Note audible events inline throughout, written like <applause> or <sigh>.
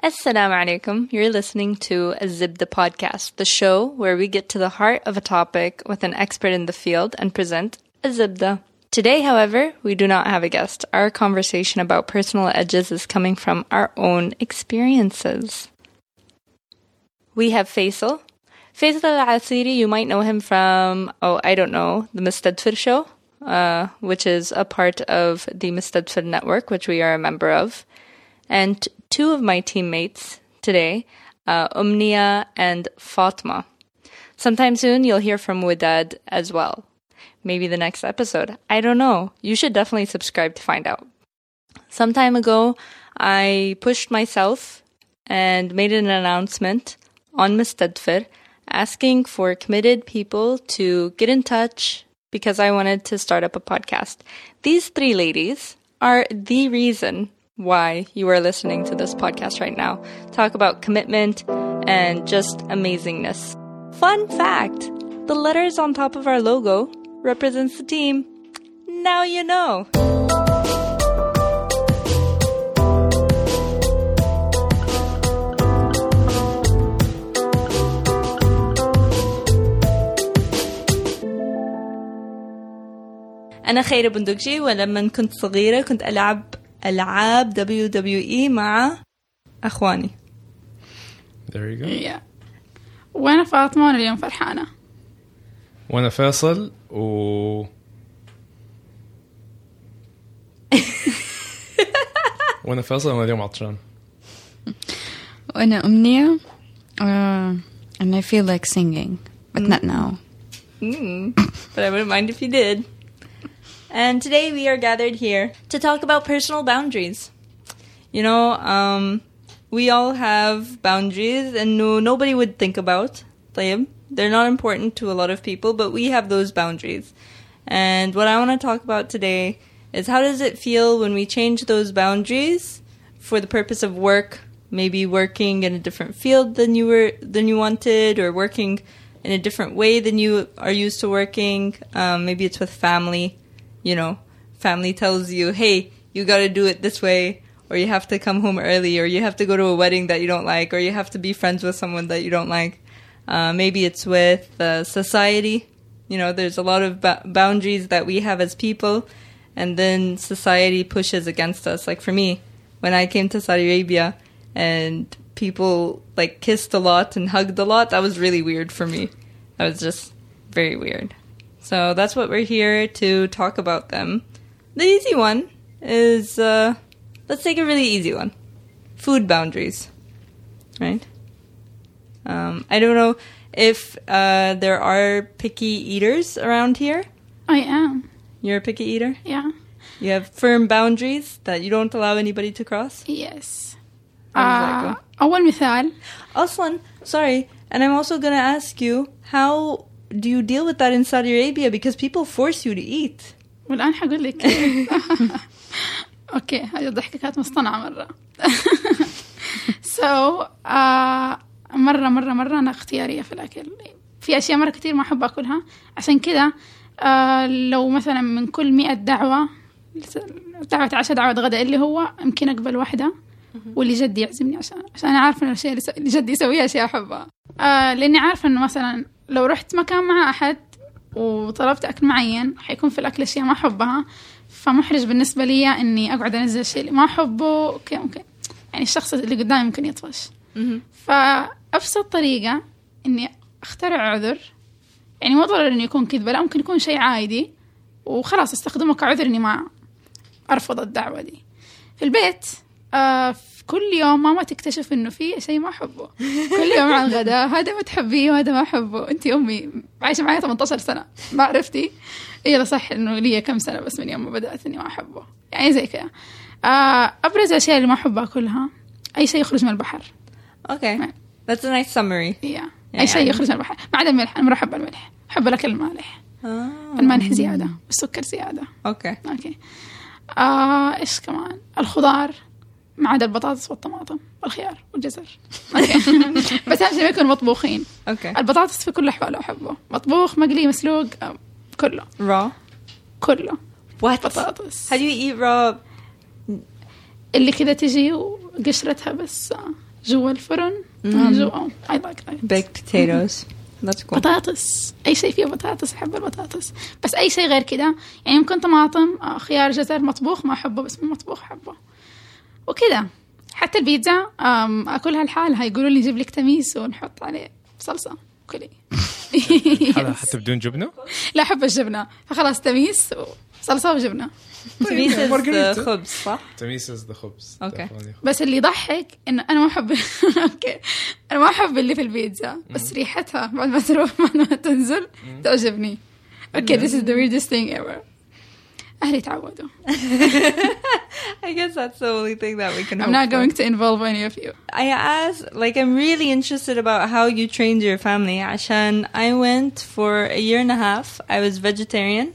Assalamu alaikum. You're listening to Zibda podcast, the show where we get to the heart of a topic with an expert in the field and present a zibda. Today, however, we do not have a guest. Our conversation about personal edges is coming from our own experiences. We have Faisal. Faisal al-Asiri, you might know him from, oh, I don't know, the Mustadfir show, uh, which is a part of the Mustadfir network, which we are a member of. And two of my teammates today, uh, Umnia and Fatma. Sometime soon, you'll hear from Widad as well. Maybe the next episode. I don't know. You should definitely subscribe to find out. Some time ago, I pushed myself and made an announcement on Mustadfir asking for committed people to get in touch because I wanted to start up a podcast. These three ladies are the reason why you are listening to this podcast right now. Talk about commitment and just amazingness. Fun fact the letters on top of our logo represents the team. Now you know. أنا خيرة بندقجي ولما كنت صغيرة كنت ألعب ألعاب دبليو دبليو إي مع أخواني. There you go. Yeah. وأنا فاطمة وأنا اليوم فرحانة. وأنا فيصل و <laughs> وأنا فيصل وأنا اليوم عطشان. وأنا أمنية. Uh, and I feel like singing but not now. Mm, but I wouldn't mind if you did. And today we are gathered here to talk about personal boundaries. You know, um, we all have boundaries and no, nobody would think about them. They're not important to a lot of people, but we have those boundaries. And what I want to talk about today is how does it feel when we change those boundaries for the purpose of work, maybe working in a different field than you were than you wanted or working in a different way than you are used to working. Um, maybe it's with family you know, family tells you, "Hey, you got to do it this way." Or you have to come home early, or you have to go to a wedding that you don't like, or you have to be friends with someone that you don't like. Uh, maybe it's with uh, society. You know, there's a lot of ba- boundaries that we have as people, and then society pushes against us. Like for me, when I came to Saudi Arabia and people like kissed a lot and hugged a lot, that was really weird for me. That was just very weird. So that's what we're here to talk about them. The easy one is uh, let's take a really easy one food boundaries, right? Um, I don't know if uh, there are picky eaters around here. I am You're a picky eater? yeah You have firm boundaries that you don't allow anybody to cross? yes How does that آه go? أول مثال Aslan, sorry, and I'm also gonna ask you, how do you deal with that in Saudi Arabia? Because people force you to eat. والآن حقول لك. <laughs> أوكي هذه الضحكة كانت مصطنعة مرة <laughs> so آه مرة مرة مرة أنا اختيارية في الأكل في أشياء مرة كتير ما أحب أكلها عشان كذا آه لو مثلا من كل مئة دعوة دعوة عشاء دعوة غداء اللي هو يمكن أقبل واحدة واللي جدي يعزمني عشان عشان أنا عارفة إن الأشياء اللي جدي يسويها أشياء أحبها آه لأني عارفة إنه مثلا لو رحت مكان مع أحد وطلبت أكل معين حيكون في الأكل أشياء ما أحبها فمحرج بالنسبة لي إني أقعد أنزل الشيء اللي ما أحبه أوكي ممكن يعني الشخص اللي قدامي ممكن يطفش. فأبسط طريقة إني أخترع عذر. يعني مو ضروري إنه يكون كذبة لا ممكن يكون شيء عادي. وخلاص أستخدمه كعذر إني ما أرفض الدعوة دي. في البيت آه كل يوم ماما تكتشف إنه في شيء ما أحبه. كل يوم على الغداء هذا ما تحبيه وهذا ما أحبه. أنت أمي عايشة معي 18 سنة. ما عرفتي؟ إيه، يلا صح إنه لي كم سنة بس من يوم ما بدأت إني ما أحبه. يعني زي كذا. آه أبرز الاشياء اللي ما أحبها كلها أي شيء يخرج من البحر. أوكي. ذاتس ا نايس سمري أي شيء يعني يخرج من البحر. ما عدا الملح أنا ما أحب الملح. أحب الأكل المالح. آه. الملح زيادة والسكر زيادة. أوكي. أوكي. آه إيش كمان؟ الخضار. ما عدا البطاطس والطماطم والخيار والجزر. <laughs> بس أهم شيء ما يكونوا مطبوخين. Okay. البطاطس في كل الأحوال أحبه. مطبوخ مقلي مسلوق كله. Raw. كله. What? بطاطس. Do you eat raw? اللي كذا تجي وقشرتها بس آه، جوا الفرن. جوا. Baked potatoes. That's cool. بطاطس. أي شيء فيه بطاطس أحب البطاطس. بس أي شيء غير كذا يعني ممكن طماطم آه، خيار جزر مطبوخ ما أحبه بس مو مطبوخ أحبه. وكذا. حتى البيتزا اكلها لحالها يقولوا لي جيب لك تميس ونحط عليه صلصة كلي حتى <laughs> <laughs> حتى بدون جبنة؟ لا أحب الجبنة. فخلاص تميس وصلصه وجبنة. <laughs> Margarita. the خبز صح؟ تميسز ذا خبز. Definitely. بس اللي يضحك انه أنا ما أحب أوكي. أنا ما أحب اللي في البيتزا. بس ريحتها بعد ما تروح بعد ما تنزل تعجبني. أوكي this is the weirdest thing ever. اهلي تعودوا <laughs> I guess that's the only thing that we can I'm hope not for. going to involve any of you I asked, like, I'm really interested about how you trained your family. عشان I went for a year and a half. I was vegetarian.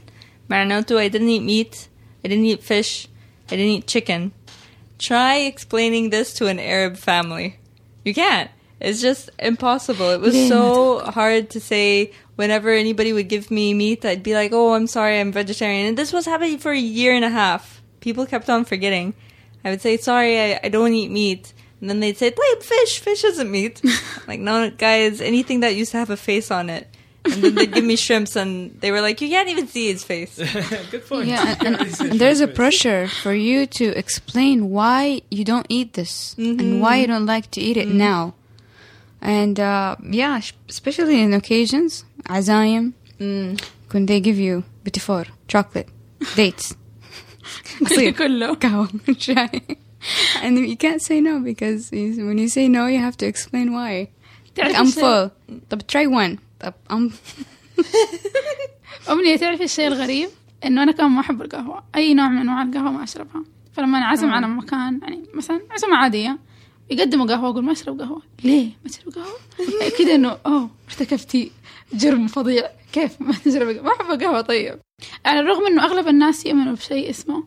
معناته I didn't eat meat. I didn't eat fish. I didn't eat chicken. Try explaining this to an Arab family. You can't. It's just impossible. It was Yeah. so hard to say whenever anybody would give me meat, I'd be like, oh, I'm sorry, I'm vegetarian. And this was happening for a year and a half. People kept on forgetting. I would say, sorry, I, I don't eat meat. And then they'd say, wait, fish, fish isn't meat. <laughs> like, no, guys, anything that used to have a face on it. And then they'd give me shrimps, and they were like, you can't even see his face. <laughs> Good point. Yeah, and, and, <laughs> and there's a pressure for you to explain why you don't eat this and mm-hmm. why you don't like to eat it mm-hmm. now And uh, yeah, sh- especially in occasions, عزايم, when they give you petit four, chocolate, dates, عصير, كله قهوة, شاي. And you can't say no because you- when you say no, you have to explain why. تعرف Like, I'm الشيء- full. طب try one. طب I'm <laughs> أمنية تعرف الشيء الغريب إنه أنا كمان ما أحب القهوة أي نوع من أنواع القهوة ما أشربها فلما أنعزم على مكان يعني مثلا عزومة عادية يقدموا قهوة أقول ما أشرب قهوة. ليه؟ ما تشرب قهوة. يعني كذا إنه أوه ارتكبتي جرم فظيع. كيف ما تشرب ما أحب القهوة طيب. على الرغم إنه أغلب الناس يؤمنوا بشيء اسمه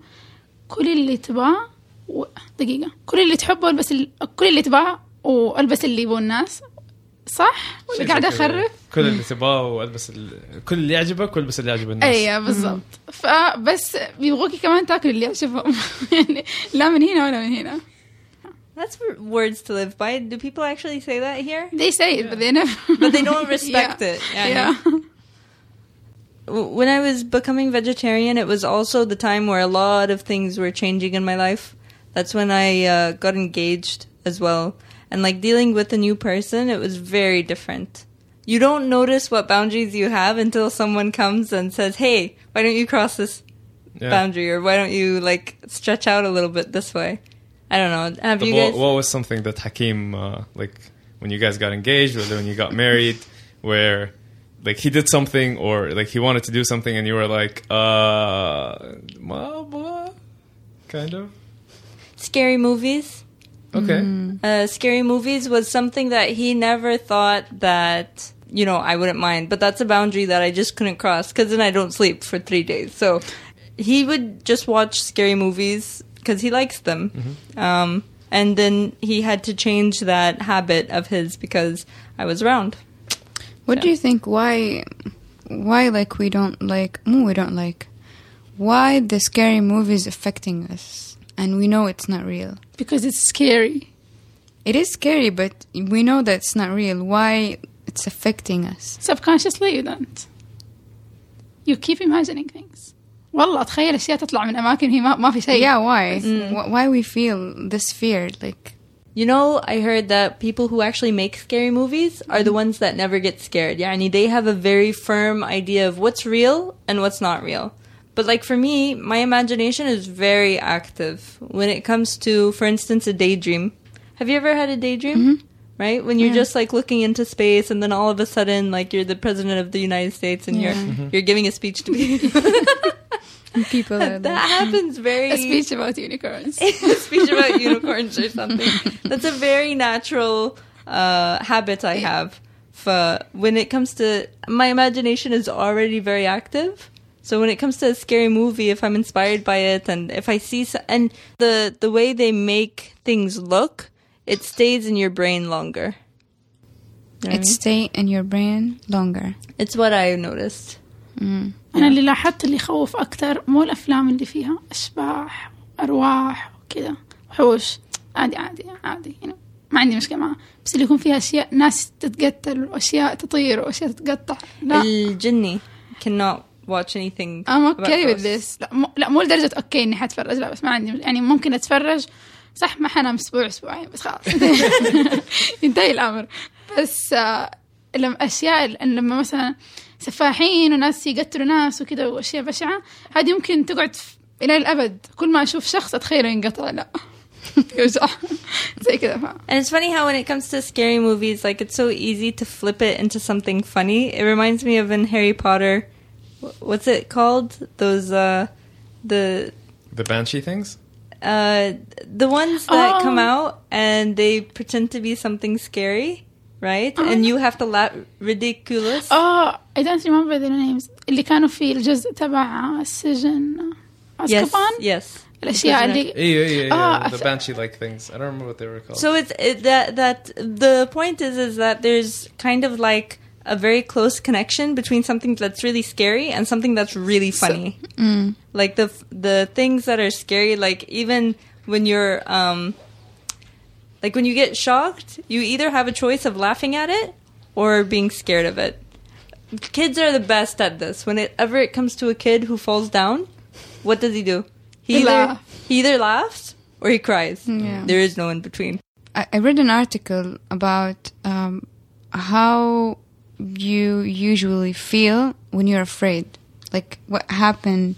كل اللي تبغاه و... دقيقة. كل اللي تحبه البس ال... كل اللي تبغاه والبس اللي يبغوا الناس. صح؟ ولا قاعدة أخرف. كل اللي تبغاه والبس ال... كل اللي يعجبك والبس اللي يعجب الناس. أيوه بالضبط. فبس بيبغوكي كمان تاكل اللي يعجبهم. <laughs> يعني لا من هنا ولا من هنا. That's words to live by. Do people actually say that here? They say it, yeah. but they never. <laughs> but they don't <laughs> respect yeah. it. yeah. yeah. When I was becoming vegetarian, it was also the time where a lot of things were changing in my life. That's when I uh, got engaged as well. And like dealing with a new person, it was very different. You don't notice what boundaries you have until someone comes and says, hey, why don't you cross this yeah. boundary? Or why don't you like stretch out a little bit this way? I don't know. Have you what, guys what was something that Hakim, uh, like, when you guys got engaged or when you got married, where, like, he did something or, like, he wanted to do something and you were like, uh, well, what? Kind of? scary movies? Okay. uh, scary movies was something that he never thought that you know I wouldn't mind, but that's a boundary that I just couldn't cross because then I don't sleep for three days. So he would just watch scary movies because he likes them, um, and then he had to change that habit of his because I was around. What do you think? Why, why like we don't like? mm, we don't like. Why the scary movies affecting us, and we know it's not real. because it's scary It is scary, but we know that it's not real. Why it's affecting us? subconsciously you don't you keep imagining things والله تخيل اشياء تطلع من اماكن هي ما, ما في شيء Yeah, why? Wh- Why we feel this fear? Like, You know, I heard that people who actually make scary movies are the ones that never get scared. Yani they have a very firm idea of what's real and what's not real. But like for me, my imagination is very active when it comes to, for instance, a daydream. Have you ever had a daydream? Right? When you're just like looking into space and then all of a sudden like you're the president of the United States and Yeah. you're you're giving a speech to people. <laughs> <laughs> people are <laughs> that happens <laughs> very <laughs> a speech about unicorns a speech about unicorns or something. That's a very natural uh, habit I have. For when it comes to my imagination is already very active. So when it comes to a scary movie, if I'm inspired by it, and if I see so- and the the way they make things look, it stays in your brain longer. You know what I it mean? stay in your brain longer. it's what I noticed. أنا اللي لاحظت اللي يخوف أكثر مو الأفلام اللي فيها أشباح أرواح وكذا وحوش. عادي عادي عادي يعني ما عندي مشكلة معها. بس اللي يكون فيها أشياء ناس تتقتل وأشياء تطير وأشياء تتقطع. لا. الجني cannot watch anything I'm okay with this. لا مو, لا مو لدرجة أوكي إني حتفرج. لا بس ما عندي يعني ممكن أتفرج. صح ما حنام أسبوع أسبوعين بس خلاص. <laughs> ينتهي الأمر. بس آه لما أشياء لما مثلا سفاحين وناس يقتلوا ناس وكذا وأشياء بشعة هذه ممكن تقعد في- إلى الأبد كل ما أشوف شخص أتخيله ينقطع لا <laughs> يوجع زي كذا ف... And it's funny how when it comes to scary movies, like it's so easy to flip it into something funny. It reminds me of in Harry Potter, wh- what's it called? Those uh, the The banshee things. uh, the ones that Oh. come out and they pretend to be something scary, right? And you have to laugh ridiculous. اه I don't remember the names اللي كانوا في الجزء تبع السجن yes, أسكابان yes. الأشياء اللي Yeah, yeah, yeah. Ah, the I th- banshee-like things. I don't remember what they were called. So it's it, that that the point is is that there's kind of like a very close connection between something that's really scary and something that's really funny. Like the the things that are scary, like even when you're um, like when you get shocked, you either have a choice of laughing at it or being scared of it. Kids are the best at this. Whenever it comes to a kid who falls down, what does he do? He, he either he either laughs or he cries. Mm, yeah. There is no in between. I, I read an article about um, how you usually feel when you're afraid. Like what happened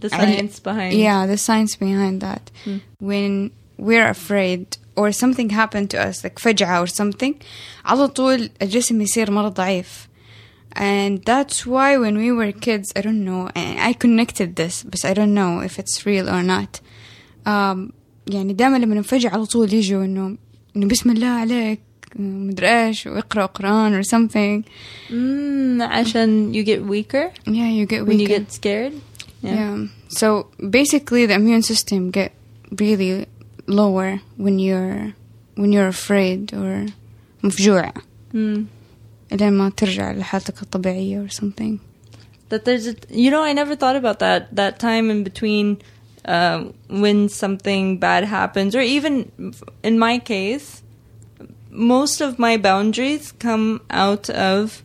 the science I, behind yeah the science behind that hmm. when we're afraid or something happened to us, like فجعة or something, على طول الجسم يصير مرة ضعيف. And that's why when we were kids, I don't know, and I connected this, but I don't know if it's real or not. Um, يعني دائما لما ننفجع على طول يجوا انه انه بسم الله عليك مدري ايش واقرا قران or something. Mm, عشان you get weaker Yeah, you get when you weaker. get scared. Yeah. So basically, the immune system get really lower when you're when you're afraid or مفجوع Mm. لين ما ترجع لحالتك الطبيعية or something. That there's a, you know, I never thought about that. That time in between uh, when something bad happens, or even in my case, most of my boundaries come out of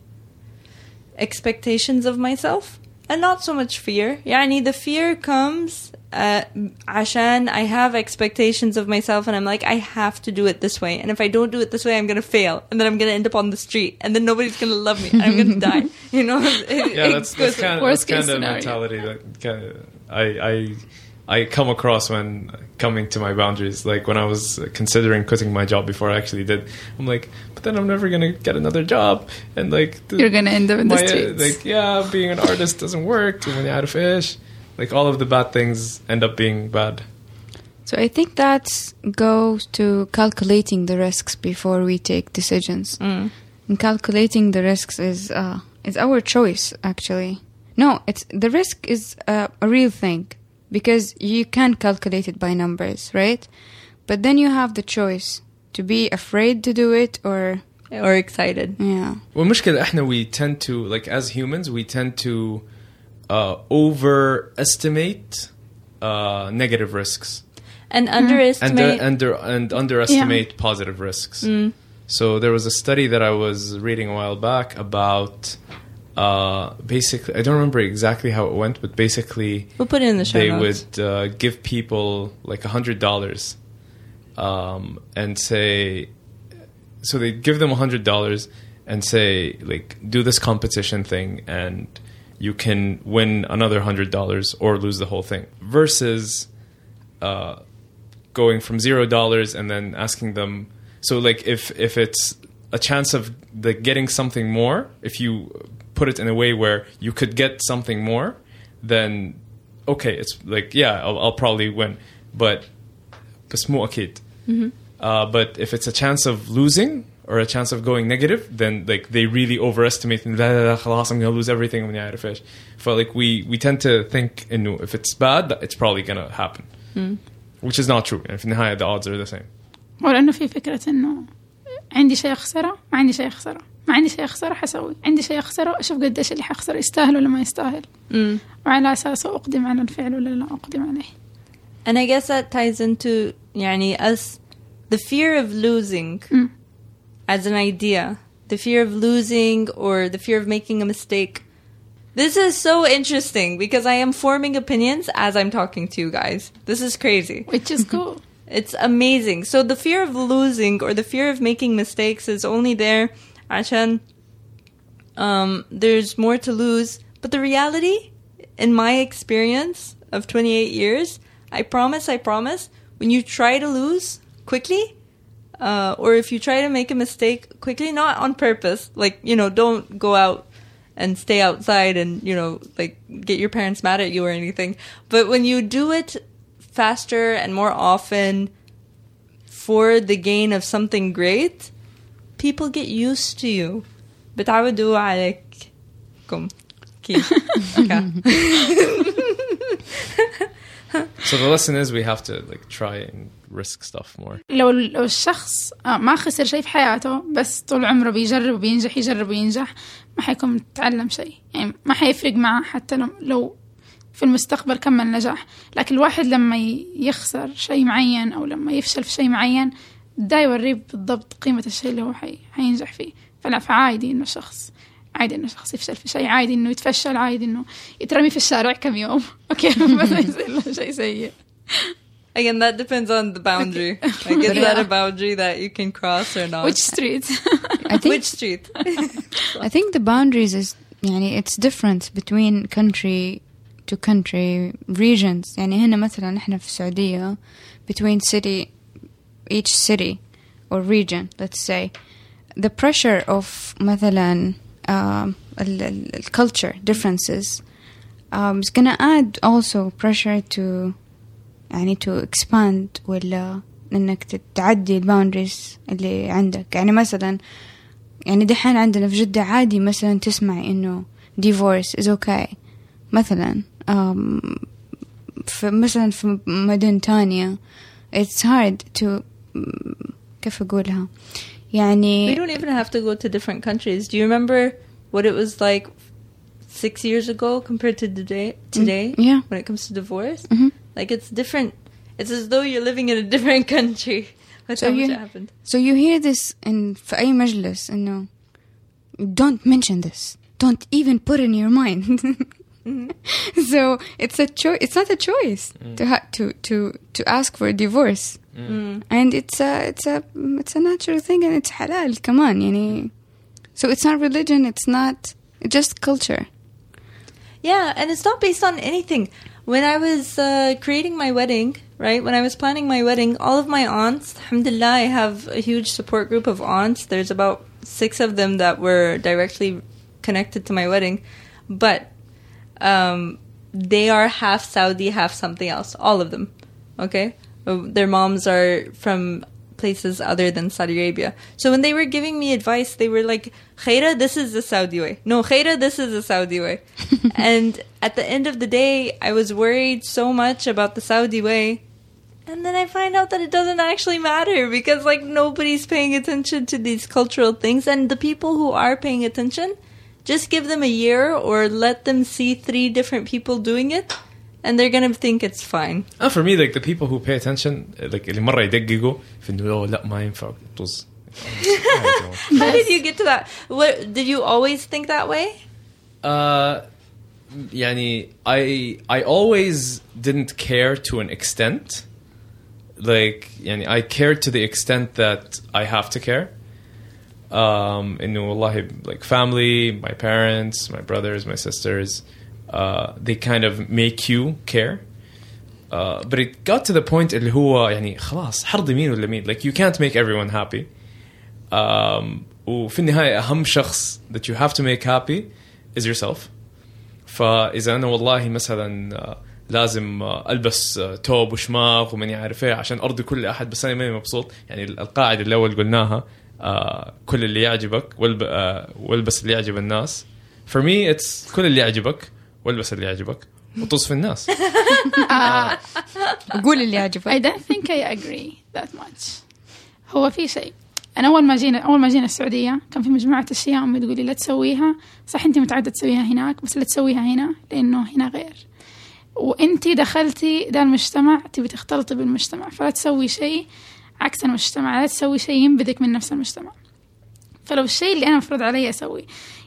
expectations of myself and not so much fear. يعني the fear comes uh, عشان I have expectations of myself and I'm like, I have to do it this way. And if I don't do it this way, I'm going to fail. And then I'm going to end up on the street. And then nobody's going to love me. And I'm going to die. <laughs> You know? It- yeah, it <laughs> that's, goes- that's kind of worst that's case kind of scenario. mentality that kind of I I I come across when coming to my boundaries. Like when I was considering quitting my job before I actually did, I'm like, but then I'm never gonna get another job, and like the- You're gonna end up in the my, uh, streets. Like yeah, being an artist doesn't work. When you're out of fish, like all of the bad things end up being bad. So I think that goes to calculating the risks before we take decisions. Mm. And calculating the risks is uh, is our choice actually. No, it's the risk is uh, a real thing because you can calculate it by numbers, right? But then you have the choice to be afraid to do it or Or excited. yeah. والمشكلة احنا we tend to like as humans we tend to uh, overestimate uh, negative risks And and underestimate. uh, under and underestimate positive risks. Mm. So there was a study that I was reading a while back about uh, basically I don't remember exactly how it went, but basically we'll put it in the show they notes. would uh, give people like a hundred dollars um, and say so they'd give them a hundred dollars and say like do this competition thing and you can win another hundred dollars or lose the whole thing versus uh, going from zero dollars and then asking them so like if if it's a chance of the getting something more if you put it in a way where you could get something more then okay it's like yeah i'll, I'll probably win but بس مو اكيد uh, but if it's a chance of losing or a chance of going negative then like they really overestimate and لا لا لا خلاص I'm gonna lose everything when عارف ايش but like we we tend to think انه if it's bad that it's probably gonna happen which is not true يعني في النهاية the odds are the same ولأنه في فكرة إنه عندي شيء أخسره ما عندي شيء أخسره ما عندي شيء أخسره حسوي عندي شيء أخسره أشوف قديش اللي حخسره يستاهل ولا ما يستاهل Mm. وعلى أساسه أقدم على الفعل ولا لا أقدم عليه And I guess that ties into يعني us the fear of losing Mm. as an idea, the fear of losing or the fear of making a mistake. This is so interesting because I am forming opinions as I'm talking to you guys. This is crazy. which is cool <laughs> It's amazing. So the fear of losing or the fear of making mistakes is only there عشان um, there's more to lose. But the reality, in my experience of 28 years, I promise, I promise, when you try to lose quickly, uh, or if you try to make a mistake quickly, not on purpose, like, you know, don't go out and stay outside and, you know, like get your parents mad at you or anything. But when you do it faster and more often for the gain of something great, people get used to you. بتعودوا عليكم كيف <laughs> So the lesson is we have to like try and risk stuff more. لو الشخص آه، ما خسر شيء في حياته بس طول عمره بيجرب وبينجح يجرب وينجح ما حيكون متعلم شيء. يعني ما حيفرق معه حتى لو- في المستقبل كمل نجاح. لكن الواحد لما يخسر شيء معين أو لما يفشل في شيء معين ده يوريه بالضبط قيمة الشيء اللي هو حي... حينجح فيه. فلا فعادي إنه شخص عادي إنه شخص يفشل في شيء عادي إنه يتفشل عادي إنه يترمي في الشارع كم يوم. <laughs> أوكي <laughs> بس يصير له شيء سيء. Again, that depends on the boundary. Like, is that a boundary that you can cross or not? which street <laughs> I think Which street? <laughs> I think the boundaries is يعني it's different between country to country regions يعني هنا مثلا احنا في السعودية between city each city or region let's say the pressure of مثلا um, ال- ال- ال- culture differences um, is gonna add also pressure to يعني to expand ولا انك تعدي الباوندريز اللي عندك يعني مثلا يعني دحين عندنا في جدة عادي مثلا تسمعي انه divorce is okay مثلا um, في مثلا في مدن تانية it's hard to كيف أقولها We يعني don't even have to go to different countries. Do you remember what it was like six years ago compared to today? Today, yeah. when it comes to divorce, Mhm. like it's different. It's as though you're living in a different country. <laughs> That's So how much you- it happened. So you hear this in في أي مجلس إنه don't mention this don't even put in your mind <laughs> so it's a choice it's not a choice to ha- to to to ask for a divorce Mm. and it's a it's a it's a natural thing and it's halal كمان يعني so it's not religion it's not it's just culture Yeah, and it's not based on anything. When I was uh, creating my wedding, right, when I was planning my wedding, all of my aunts, alhamdulillah, I have a huge support group of aunts. There's about six of them that were directly connected to my wedding. But um, they are half Saudi, half something else. All of them. Okay? Uh, Their moms are from places other than Saudi Arabia. So when they were giving me advice, they were like, Khaira, this is the Saudi way. No, Khaira, this is the Saudi way. <laughs> and at the end of the day, I was worried so much about the Saudi way. And then I find out that it doesn't actually matter because, like, nobody's paying attention to these cultural things. And the people who are paying attention, just give them a year or let them see three different people doing it, and they're gonna think it's fine. Uh, for me, like the people who pay attention, uh, like اللي مرة يدققوا في انه "أوه، لا ما ينفع طز. <laughs> How did you get to that? What did you always think that way? Uh, يعني I I always didn't care to an extent. Like يعني I cared to the extent that I have to care. Um, إنه والله like family, my parents, my brothers, my sisters, Uh, they kind of make you care. Uh, but it got to the point اللي هو يعني خلاص حرضي مين ولا مين like you can't make everyone happy. Um, وفي النهاية أهم شخص that you have to make happy is yourself. فإذا أنا والله مثلا آه، لازم ألبس آه، توب وشماغ وماني عارف إيه عشان أرضي كل أحد بس أنا ماني مبسوط. يعني القاعدة اللي أول قلناها آه، كل اللي يعجبك والب- آه، والبس اللي يعجب الناس. For me it's كل اللي يعجبك. والبس اللي يعجبك وطز في الناس. <laughs> قول اللي يعجبك. I don't think I agree that much. هو في شيء. أنا أول ما جينا أول ما جينا السعودية كان في مجموعة أشياء أمي تقولي لا تسويها. صح أنت متعودة تسويها هناك بس لا تسويها هنا لأنه هنا غير. وأنتي دخلتي ده المجتمع تبي تختلطي بالمجتمع فلا تسوي شيء عكس المجتمع لا تسوي شيء ينبذك من نفس المجتمع. فلو الشيء اللي أنا مفروض علي اسويه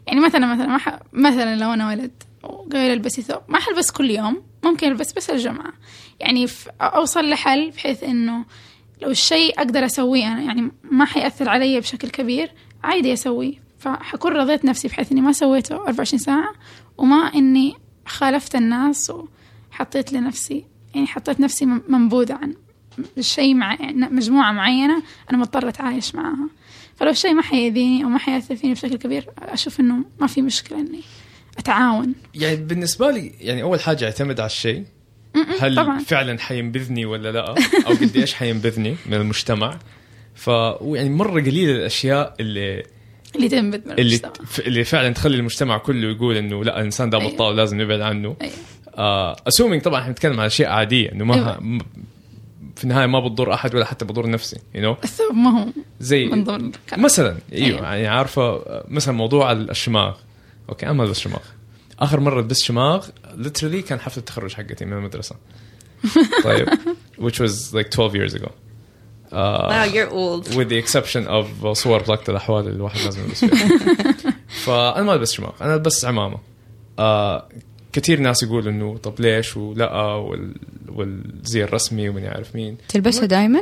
يعني مثلا مثلا ما ح... مثلا لو أنا ولد وقايل البسي ثوب. ما حلبس كل يوم ممكن ألبس بس الجمعة. يعني. أوصل لحل بحيث إنه لو الشيء أقدر أسويه أنا يعني ما حيأثر علي بشكل كبير عادي أسويه. فحكون رضيت نفسي بحيث إني ما سويته 24 ساعة وما إني خالفت الناس وحطيت لنفسي يعني حطيت نفسي منبوذة عن شيء مع يعني مجموعة معينة أنا مضطرة أتعايش معاها فلو الشيء ما حيأذيني أو ما حيأثر فيني بشكل كبير أشوف إنه ما في مشكلة إني أتعاون يعني بالنسبة لي يعني أول حاجة اعتمد على الشيء هل طبعاً. فعلا حينبذني ولا لا أو قد إيش حينبذني من المجتمع ف يعني مرة قليل الأشياء اللي اللي تنبذ من اللي المجتمع اللي فعلا تخلي المجتمع كله يقول إنه لا الإنسان ده أيوة. بطال لازم نبعد عنه أيوة. اسومينج طبعا إحنا نتكلم على أشياء عادية إنه ما أيوة. م- في النهاية ما بتضر أحد ولا حتى بضر نفسي يو you know? الثوب ما هو زي من ضمن. مثلا أيوه أيوة. يعني عارفة آه، مثلا موضوع الشماغ أوكي أنا ما البس شماغ. آخر مرة لبست شماغ literally كان حفلة التخرج حقتي من المدرسة. <laughs> طيب which was like 12 years ago. uh, Wow, you're old. with the exception of صور بلاكة الأحوال اللي الواحد لازم يلبس فيها. <laughs> فأنا ما ألبس شماغ أنا ألبس عمامة. آه كثير ناس يقولوا إنه طب ليش ولأ وال والزي الرسمي ومن يعرف مين. تلبسها دائما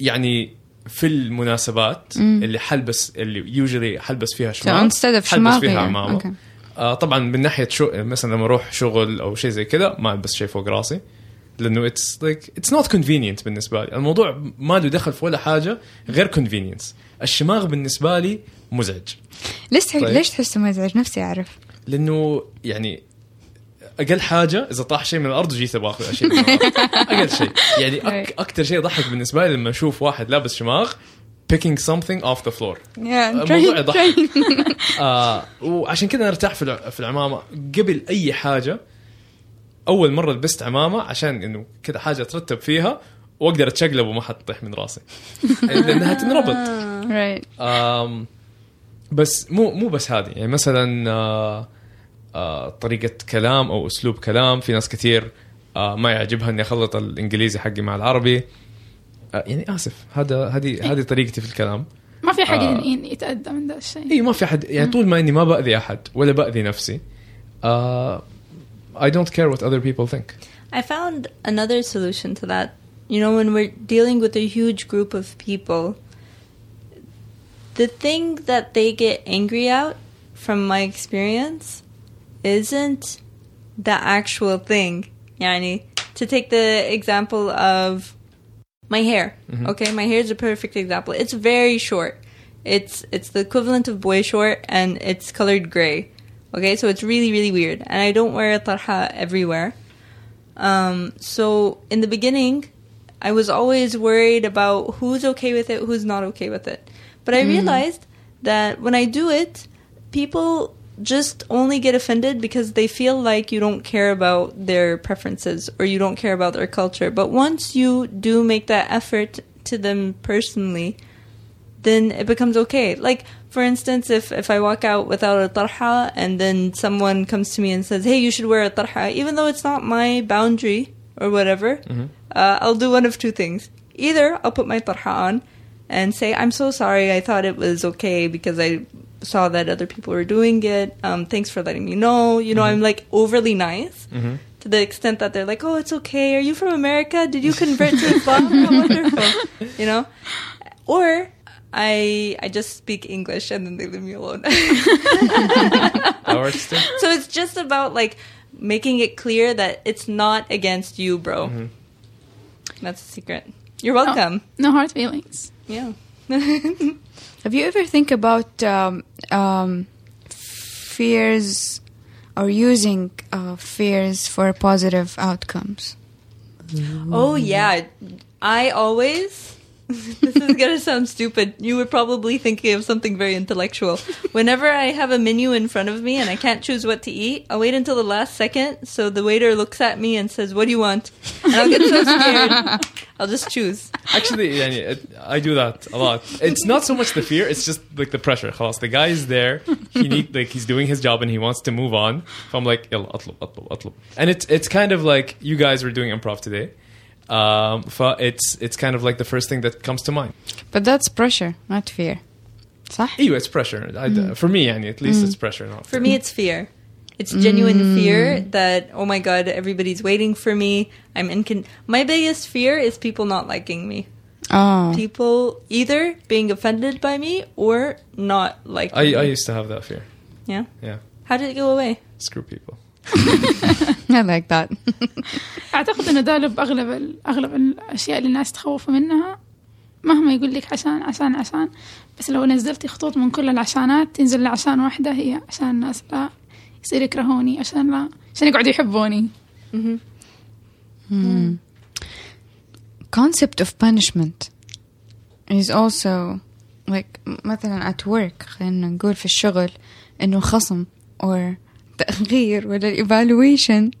يعني في المناسبات مم. اللي حلبس اللي يوجولي حلبس فيها شماغ حلبس فيها يعني. عمامه Okay. آه طبعا من ناحية شو مثلا لما أروح شغل أو شيء زي كذا ما ألبس شيء فوق راسي لأنه اتس لايك اتس نوت كونفينينت بالنسبة لي الموضوع ما له دخل في ولا حاجة غير كونفينينس الشماغ بالنسبة لي مزعج ليش طيب. ليش تحسه مزعج نفسي أعرف لأنه يعني أقل حاجة إذا طاح شيء من الأرض وجيت باخذ شيء من الأرض. <laughs> أقل شيء. يعني أك أكثر شيء يضحك بالنسبة لي لما أشوف واحد لابس شماغ picking something off the floor. Yeah, الموضوع يضحك. <laughs> آه وعشان كذا ارتاح في في العمامة. قبل أي حاجة أول مرة لبست عمامة عشان إنه كذا حاجة أترتب فيها وأقدر أتشقلب وما حتطيح من راسي. <laughs> لأنها تنربط. Right. بس مو مو بس هذه. يعني مثلا آه آه طريقة كلام أو أسلوب كلام. في ناس كثير آه ما يعجبها إني أخلط الإنجليزي حقي مع العربي. آه يعني آسف هذا هذه هذه طريقتي في الكلام. ما في حد آه. يتأذى من ذا الشيء. اي ما في احد يعني طول ما إني ما بأذي أحد ولا بأذي نفسي آه I don't care what other people think. I found another solution to that. You know, when we're dealing with a huge group of people, the thing that they get angry at, from my experience, isn't the actual thing. Yani, to take the example of my hair. Okay, my hair is a perfect example. It's very short. It's it's the equivalent of boy short, and it's colored gray. Okay, so it's really really weird, and I don't wear a tarha everywhere. Um, so in the beginning, I was always worried about who's okay with it, who's not okay with it. But I realized that when I do it, people just only get offended because they feel like you don't care about their preferences or you don't care about their culture. But once you do make that effort to them personally, then it becomes okay. Like, for instance, if, if I walk out without a tarha and then someone comes to me and says, hey, you should wear a tarha, even though it's not my boundary or whatever, uh, I'll do one of two things. Either I'll put my tarha on and say, I'm so sorry, I thought it was okay because I saw that other people were doing it. Um, thanks for letting me know. You know, I'm like overly nice. To the extent that they're like, "Oh, it's okay. Are you from America? Did you convert to Islam? <laughs> How wonderful!" You know, or I I just speak English and then they leave me alone. <laughs> That works too. so it's just about like making it clear that it's not against you, bro. That's a secret. You're welcome. no hard feelings Yeah. <laughs> Have you ever think about um, um, fears or using uh, fears for positive outcomes? oh yeah. I always <laughs> this is gonna sound stupid. You were probably thinking of something very intellectual. Whenever I have a menu in front of me and I can't choose what to eat, I wait until the last second so the waiter looks at me and says, "What do you want?" And I'll get so <laughs> scared. I'll just choose. Actually, yeah, I do that a lot. It's not so much the fear; it's just like the pressure. The guy is there. He need <laughs> like he's doing his job and he wants to move on. So I'm like, and it's it's kind of like you guys were doing improv today. Um, ف- it's it's kind of like the first thing that comes to mind. But that's pressure, not fear. صح؟ ايوه it's pressure. I, For me, يعني, at least it's pressure. Not For me, it's fear. It's genuine fear that oh my god, everybody's waiting for me. I'm incon. My biggest fear is people not liking me. Oh. People either being offended by me or not liking I, me. I used to have that fear. yeah. Yeah, How did it go away? screw people. <laughs> I like that. <laughs> أعتقد إنه ده لب أغلب ال- أغلب الأشياء اللي الناس تخوف منها مهما يقول لك عشان عشان عشان. بس لو نزلتي خطوط من كل العشانات تنزل لعشان واحدة هي عشان الناس لا يصير يكرهوني عشان لا عشان يقعدوا يحبوني. Concept of punishment is also like مثلا at work خلينا نقول في الشغل إنه خصم or تأخير ولا evaluation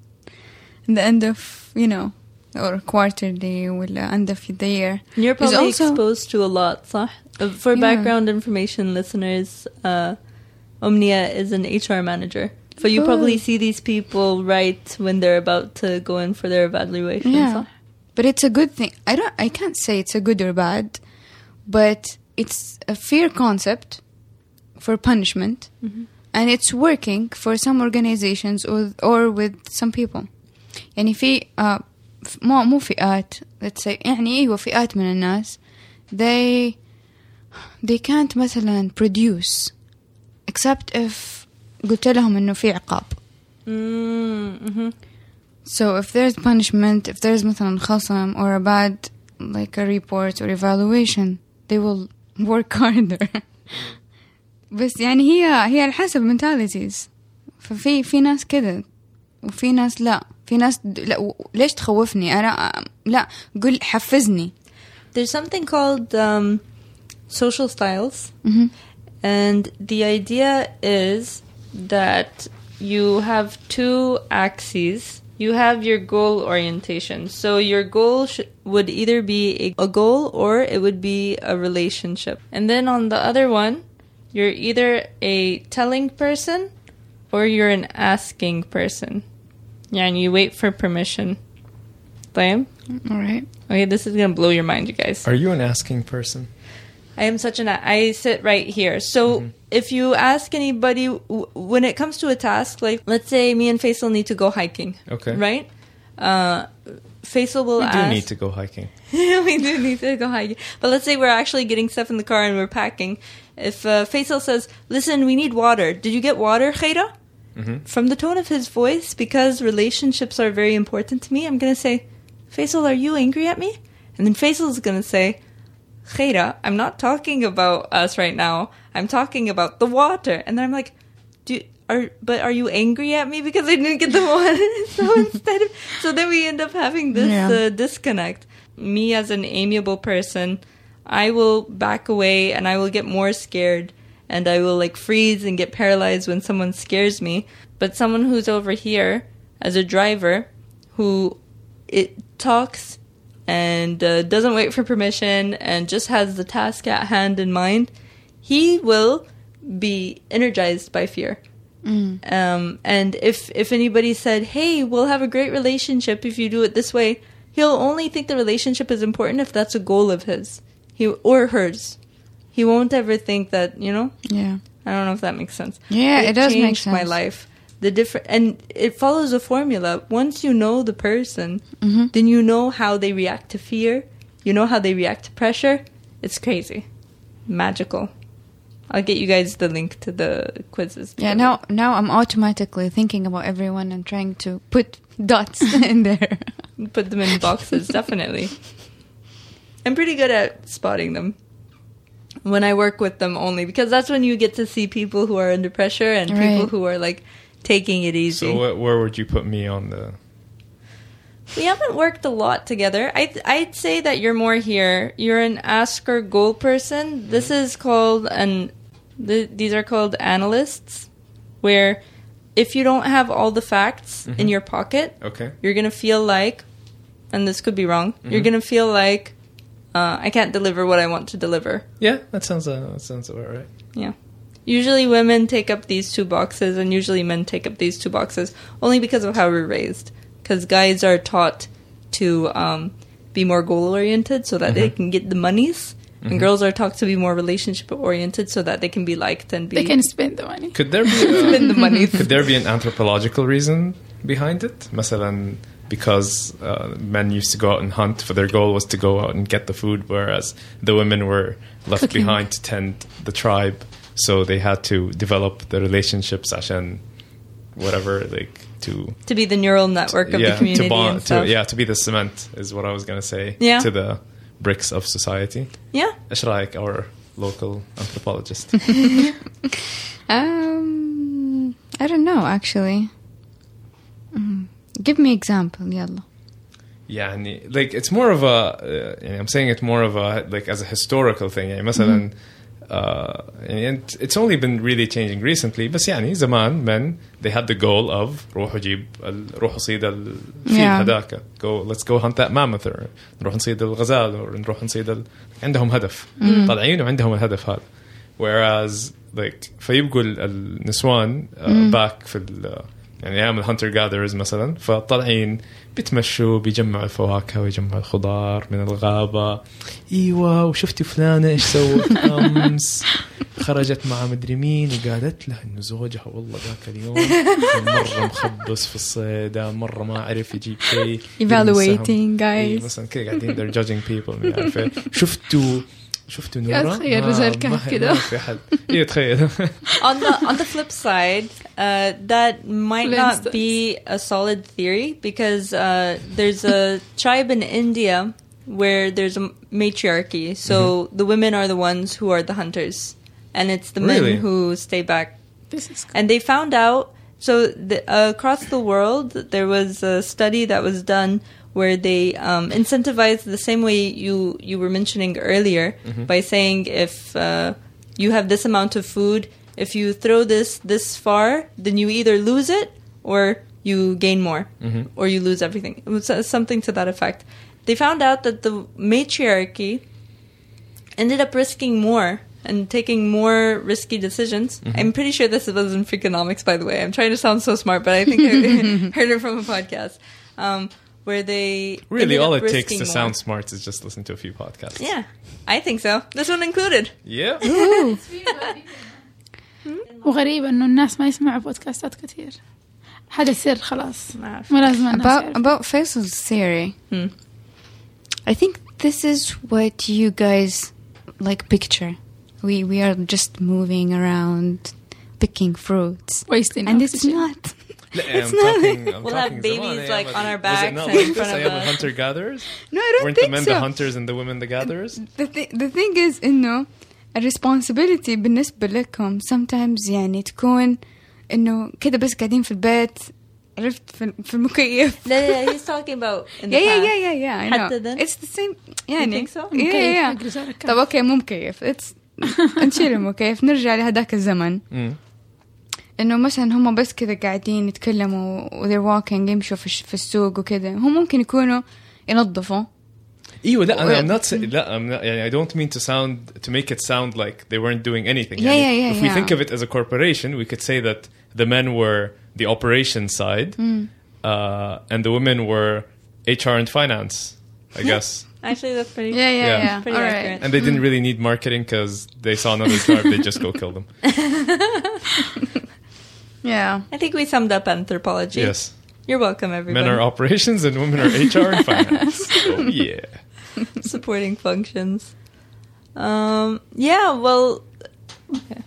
in the end of you know or quarterly ولا end of the year You're is probably also exposed to a lot, صح? Uh, For Yeah. background information, listeners, uh, Omnia is an HR manager. So you Oh. probably see these people right when they're about to go in for their evaluation. Yeah. صح? But it's a good thing. I don't I can't say it's a good or bad, but it's a fair concept for punishment and it's working for some organizations or or with some people. يعني في uh, ف- مو مو فئات let's say يعني ايوه فئات من الناس they they can't مثلا produce except if قلت لهم انه في عقاب Mm-hmm. So if there's punishment, if there's مثلا خصم or a bad like a report or evaluation, they will work harder. <laughs> بس يعني هي هي على حسب mentalities. ففي في ناس كده وفي ناس لا في ناس د- لا و- ليش تخوفني انا لا قل حفزني There's something called um, social styles. مهم. And the idea is that you have two axes. You have your goal orientation. So your goal sh- would either be a, a goal or it would be a relationship. And then on the other one, you're either a telling person or you're an asking person. Yeah, and you wait for permission. Blame. All right. Okay, this is going to blow your mind, you guys. Are you an asking person? I am such an I sit right here. So mm-hmm. if you ask anybody when it comes to a task, like let's say me and Faisal need to go hiking. Okay. Right? Uh, Faisal will we ask. We do need to go hiking. <laughs> we do need to go hiking. But let's say we're actually getting stuff in the car and we're packing, if uh, Faisal says, "Listen, we need water. Did you get water, Khaira?" Mhm. From the tone of his voice, because relationships are very important to me, I'm gonna say, "Faisal, are you angry at me?" And then Faisal's gonna say, Khaira, I'm not talking about us right now. I'm talking about the water. And then I'm like, do are but are you angry at me because I didn't get the <laughs> water? <laughs> so instead of so then we end up having this Yeah. uh, disconnect. Me as an amiable person, I will back away and I will get more scared and I will like freeze and get paralyzed when someone scares me. But someone who's over here as a driver who it talks and uh, doesn't wait for permission and just has the task at hand in mind, he will be energized by fear. Um, and if if anybody said, "Hey, we'll have a great relationship if you do it this way," he'll only think the relationship is important if that's a goal of his, he or hers. He won't ever think that you know. yeah I don't know if that makes sense. Yeah, it does make changed my life. The different and it follows a formula. Once you know the person, Mhm. then you know how they react to fear. You know how they react to pressure. It's crazy, magical. I'll get you guys the link to the quizzes. yeah now now I'm automatically thinking about everyone and trying to put dots <laughs> in there put them in boxes. definitely, <laughs> I'm pretty good at spotting them when I work with them only because that's when you get to see people who are under pressure and people who are like taking it easy. So wh- where would you put me on the? we haven't worked a lot together. I I'd say that you're more here. You're an asker goal person. Mm-hmm. This is called an. Th- these are called analysts, where if you don't have all the facts in mm-hmm. your pocket, Okay. you're gonna feel like, and this could be wrong. You're mm-hmm. gonna feel like uh, I can't deliver what I want to deliver. Yeah, that sounds uh, that sounds about right. Yeah. Usually women take up these two boxes, and usually men take up these two boxes only because of how we're raised. Because guys are taught to um, be more goal oriented so that they can get the monies, and girls are taught to be more relationship oriented so that they can be liked and be They can spend the money. Could there be spend <laughs> a, the monies. could there be an anthropological reason behind it? مثلا because uh, men used to go out and hunt, but their goal was to go out and get the food, whereas the women were left Cooking. behind to tend the tribe. So they had to develop the relationships, and whatever, like to to be the neural network to, of yeah, the community. To bond, to, yeah, to be the cement is what I was gonna say. Yeah. to the bricks of society. Yeah, Ashraik, our local anthropologist. <laughs> <laughs> um, I don't know actually. Mm. Give me example, yalla. يعني like it's more of a uh, يعني I'm saying it more of a like as a historical thing يعني مثلا uh, يعني and it's only been really changing recently بس يعني زمان men they had the goal of روحوا جيب ال- روحوا صيد الفيل Yeah. هذاك go let's go hunt that mammoth or نروح نصيد الغزال or نروح نصيد ال... عندهم هدف طالعين وعندهم الهدف هذا whereas like فيبقوا ال- النسوان uh, back في ال يعني أيام الهانتر جاذرز مثلا فطالعين بيتمشوا بيجمعوا الفواكه ويجمعوا الخضار من الغابة. إيوه وشفتي فلانة إيش سوت؟ <laughs> أمس. خرجت مع مدري مين وقالت له إنه زوجها والله ذاك اليوم مرة مخبص في الصيدة مرة ما عرف يجيب شيء. Evaluating إيه، guys. مثلا كذا قاعدين they're judging people. شفتوا شفتوا نورا أتخيل ما- رجال ما- كهف ما كده. في احد <laughs> ايه تخيل on the on the flip side, uh, that might For not instance. be a solid theory because uh, there's a tribe in India where there's a matriarchy. So the women are the ones who are the hunters, and it's the Really? men who stay back. This is And they found out. So the, across the world, there was a study that was done where they um, incentivized the same way you you were mentioning earlier by saying if uh, you have this amount of food, if you throw this this far, then you either lose it or you gain more, or you lose everything. It was uh, something to that effect. They found out that the matriarchy ended up risking more and taking more risky decisions. I'm pretty sure this was in Freakonomics, by the way. I'm trying to sound so smart, but I think I <laughs> <laughs> heard it from a podcast um, where they really ended all up it takes risking to more. sound smart is just listen to a few podcasts Yeah, I think so. This one included. yeah <laughs> وغريب انه الناس ما يسمعوا بودكاستات كثير هذا سر خلاص ما أعرف. ما لازم الناس About يعرفوا. about Faisal's theory. Hmm. I think this is what you guys like picture. We we are just moving around, picking fruits, wasting and it's oxygen. not. لا, It's I'm not- talking, I'm We'll have talking babies, زمان, like, أيام on our ال- was it backs not and like in front this, of أيام us. hunter gatherers No, I don't weren't the think men so. the hunters and the women the gatherers The, th- the thing is إنه الresponsibility بالنسبة لكم sometimes يعني تكون إنه كده بس قاعدين في البيت عرفت في, في المكيف. No, yeah, he's talking about <laughs> in the Yeah, yeah, past. yeah, yeah, yeah. I know. حتى then? It's the same. يعني. think so? Yeah, yeah, yeah. مكيف حق رجال الكهف. طب اوكي مو مكيف. It's نشيل المكيف نرجع لهذاك الزمن. مم. انه مثلا هم بس كذا قاعدين يتكلموا و they're walking يمشوا في, الش- في السوق وكذا هم ممكن يكونوا ينظفوا ايوه لا Well- I'm not saying لا I'm not يعني I don't mean to sound to make it sound like they weren't doing anything Yeah, يعني yeah, yeah, if we yeah. think of it as a corporation we could say that the men were the operation side Hmm. uh, and the women were HR and finance I <laughs> guess Actually, that's pretty. yeah yeah Yeah. yeah, Pretty All accurate. right and they didn't really need marketing because they saw another tribe they just go kill them <laughs> yeah I think we summed up anthropology. yes You're welcome, everybody. men are operations and women are HR and finance <laughs> oh yeah <laughs> supporting functions. Um, yeah, well, okay.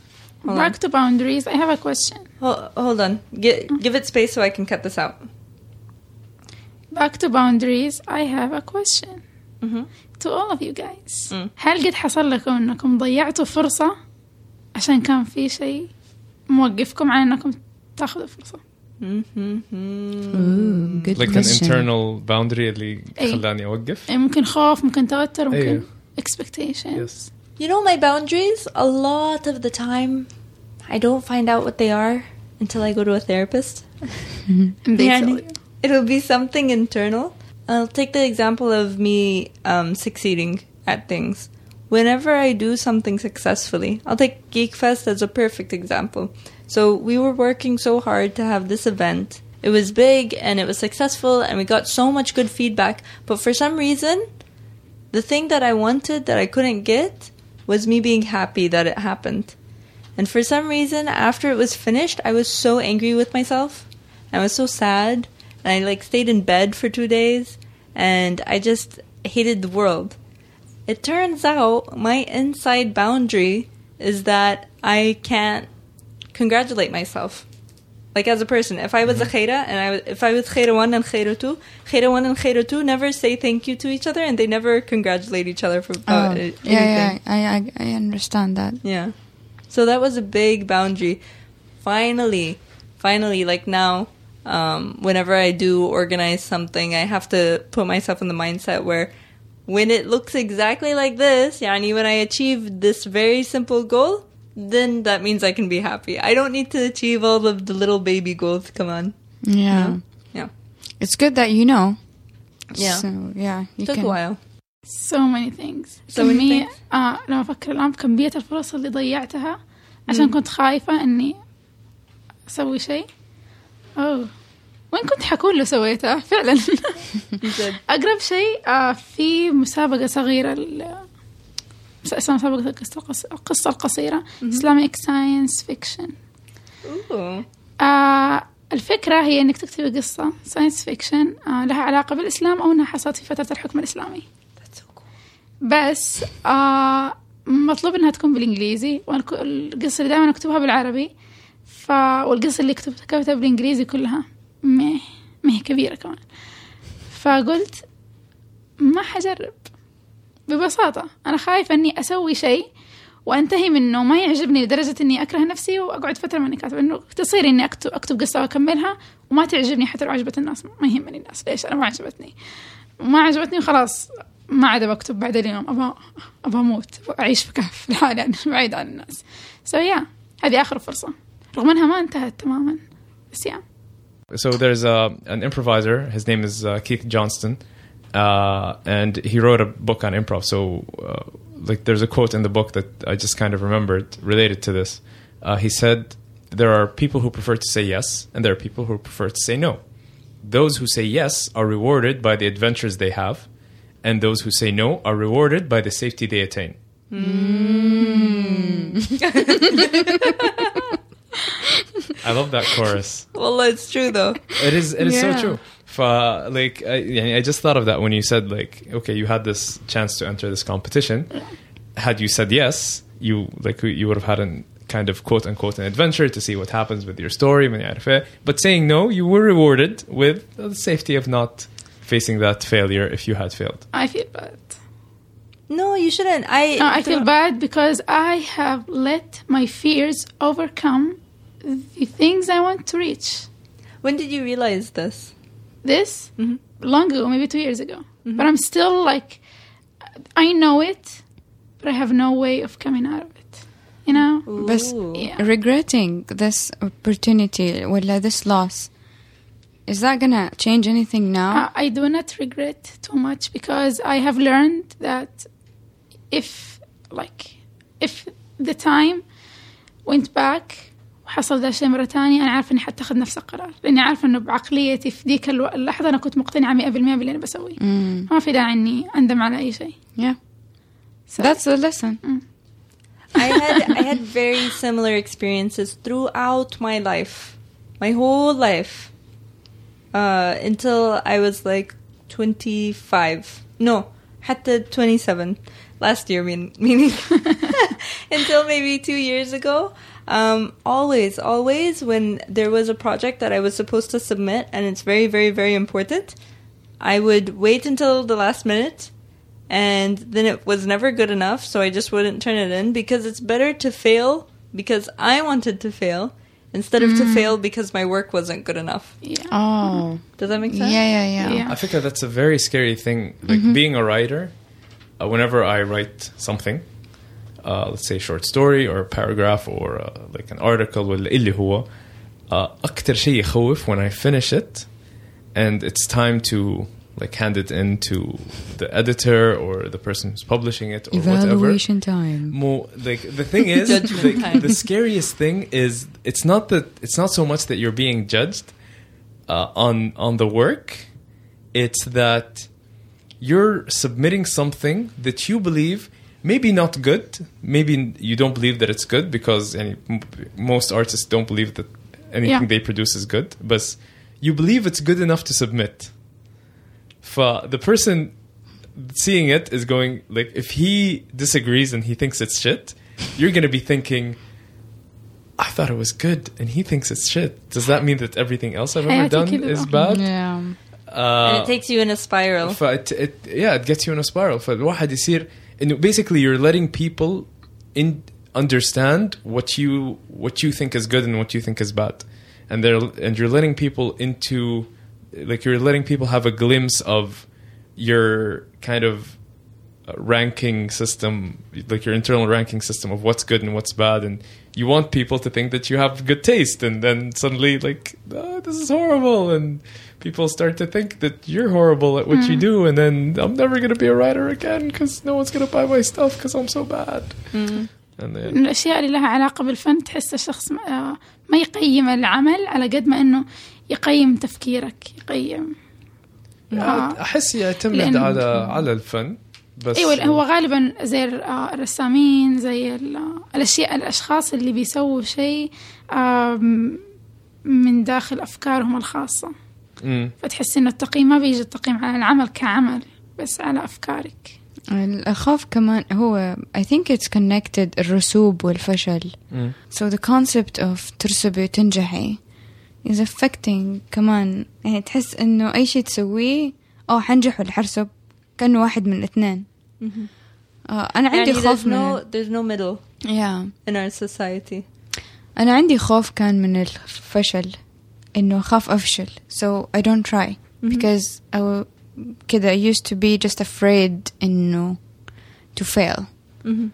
Hold Back on. to boundaries. I have a question. Hol- hold on. Gi- give it space so I can cut this out. Back to boundaries. I have a question Mhm. to all of you guys. Mm. هل قد حصل لكم انكم ضيعتوا فرصة عشان كان في شيء موقفكم عن انكم تاخذوا فرصة؟ Ooh, good like an question. internal boundary اللي أي. خلاني اوقف يعني ممكن خوف ممكن توتر ممكن أيوه. expectation yes You know, my boundaries, a lot of the time, I don't find out what they are until I go to a therapist. <laughs> And they Yeah, tell and you. It'll be something internal. I'll take the example of me um, succeeding at things. Whenever I do something successfully, I'll take Geek Fest as a perfect example. So we were working so hard to have this event. It was big and it was successful and we got so much good feedback. But for some reason, the thing that I wanted that I couldn't get was me being happy that it happened. And for some reason, after it was finished, I was so angry with myself. I was so sad. And I like stayed in bed for two days. And I just hated the world. It turns out my inside boundary is that I can't congratulate myself. Like as a person, if I was a khaira and I was, if I was khaira one and khaira two, khaira one and khaira two never say thank you to each other and they never congratulate each other for Oh, uh, yeah, anything. yeah, I, I, I understand that. Yeah. So that was a big boundary. Finally, finally, like now, um, whenever I do organize something, I have to put myself in the mindset where when it looks exactly like this, yani when I achieve this very simple goal, then that means I can be happy. I don't need to achieve all of the little baby goals. Come on. Yeah. Yeah. It's good that you know. Yeah. So, yeah. You Took can. a while. so many things So many كمية things. آه لما أفكر الآن بكمية الفرص اللي ضيعتها عشان كنت خايفة إني أسوي شيء أوه وين كنت حكون لو سويته فعلا <laughs> جد. <laughs> أقرب شيء آه في مسابقة صغيرة اسلام سابق القصة القصيرة. اسلاميك ساينس فيكشن الفكرة هي إنك تكتبي قصة ساينس فيكشن آه لها علاقة بالإسلام أو إنها حصلت في فترة الحكم الإسلامي. بس آه مطلوب إنها تكون بالإنجليزي والقصة اللي دائما أكتبها بالعربي. ف والقصة اللي كتبتها كتبتها بالإنجليزي كلها مه مه كبيرة كمان. فقلت ما حجرب. ببساطة أنا خايفة إني أسوي شيء وأنتهي منه. ما يعجبني لدرجة إني أكره نفسي وأقعد فترة ماني كاتبة انه تصير إني اكتب أكتب قصة وأكملها وما تعجبني حتى لو عجبت الناس. ما يهمني الناس. ليش؟ أنا ما عجبتني. وما عجبتني وخلاص. ما عاد بكتب بعد اليوم. ابى ابى أموت. أعيش في كهف. <laughs> لحالي يعني بعيد عن الناس. سو يا هذه آخر فرصة. رغم إنها ما انتهت تماما. بس يا So there's a, an improviser. His name is uh, Keith Johnston, uh, and he wrote a book on improv. So, uh, like, there's a quote in the book that I just kind of remembered related to this. Uh, he said, "There are people who prefer to say yes, and there are people who prefer to say no. Those who say yes are rewarded by the adventures they have, and those who say no are rewarded by the safety they attain." <laughs> I love that chorus. Well, it's true though. It is. It is Yeah. so true. Uh, like, I, I just thought of that when you said like, okay, you had this chance to enter this competition. Had you said yes, you like you would have had an kind of quote unquote an adventure to see what happens with your story. But saying no, you were rewarded with the safety of not facing that failure if you had failed. I feel bad. No, you shouldn't. I no, I feel bad because I have let my fears overcome the things I want to reach. When did you realize this? this mm-hmm. long ago, maybe two years ago. Mm-hmm. But I'm still like, I know it, but I have no way of coming out of it. You know? But yeah. regretting this opportunity, well, this loss, is that gonna change anything now? I, I do not regret too much because I have learned that if, like, if the time went back, وحصل ذا الشيء مرة تانية أنا عارفة إني حتاخذ نفس القرار لأني عارفة إنه بعقليتي في ذيك الو- اللحظة أنا كنت مقتنعة 100% باللي أنا بسويه Mm, ما في داعي إني أندم على أي شيء yeah, So- that's the lesson. I had I had very similar experiences throughout my life, my whole life, uh, until I was like twenty five. No, had to twenty seven last year. Mean, meaning <laughs> <laughs> until maybe two years ago. um, always, always when there was a project that I was supposed to submit, and it's very, very, very important. I would wait until the last minute and then it was never good enough, so I just wouldn't turn it in because it's better to fail because I wanted to fail instead of to fail because my work wasn't good enough. Yeah. Oh. Does that make sense? yeah, yeah. Yeah. yeah. I think that that's a very scary thing. Like being a writer, uh, whenever I write something, uh, let's say a short story or a paragraph or uh, like an article ولا اللي هو uh, أكتر شيء يخوف when I finish it and it's time to like hand it in to the editor or the person who's publishing it or whatever. Evaluation time. Mo, like the thing is, Judgment <laughs> like, time. the scariest thing is it's not that it's not so much that you're being judged uh, on on the work. It's that you're submitting something that you believe maybe not good. Maybe you don't believe that it's good because any, m- most artists don't believe that anything Yeah. they produce is good. But you believe it's good enough to submit. For the person seeing it is going like if he disagrees and he thinks it's shit, you're gonna be thinking, I thought it was good and he thinks it's shit. Does that mean that everything else I've ever حياتي done كذا. is bad? Yeah. And Uh, it takes you in a spiral. فit, it, yeah, it gets you in a spiral. فالواحد يصير and basically you're letting people in understand what you what you think is good and what you think is bad. And they're and you're letting people into like you're letting people have a glimpse of your kind of uh, ranking system like your internal ranking system of what's good and what's bad. And you want people to think that you have good taste. And then suddenly like oh, this is horrible. And people start to think that you're horrible at what you do, and then I'm never gonna be a writer again because no one's gonna buy my stuff because I'm so bad. And then من الأشياء اللي لها علاقة بالفن تحس الشخص ما- آه، ما يقيم العمل على قد ما إنه يقيم تفكيرك يقيم آه. أحس يعتمد على على الفن بس أيوه هو غالبا زي آه، الرسامين زي ال- الاشياء الأشخاص اللي بيسووا شيء من داخل أفكارهم الخاصة مم. فتحس انه التقييم ما بيجي التقييم على العمل كعمل بس على أفكارك الأخاف كمان هو I think it's connected الرسوب والفشل مم. so the concept of ترسبي وتنجحي is affecting كمان يعني تحس إنه أي شيء تسويه أو حنجح ولا حرسب كأنه واحد من الاثنين آه أنا عندي يعني خوف there's من no there's no middle yeah. in our society. أنا عندي خوف كان من الفشل إنه أخاف أفشل so I don't try because I will- كده I used to be just afraid إنه to fail Mhm.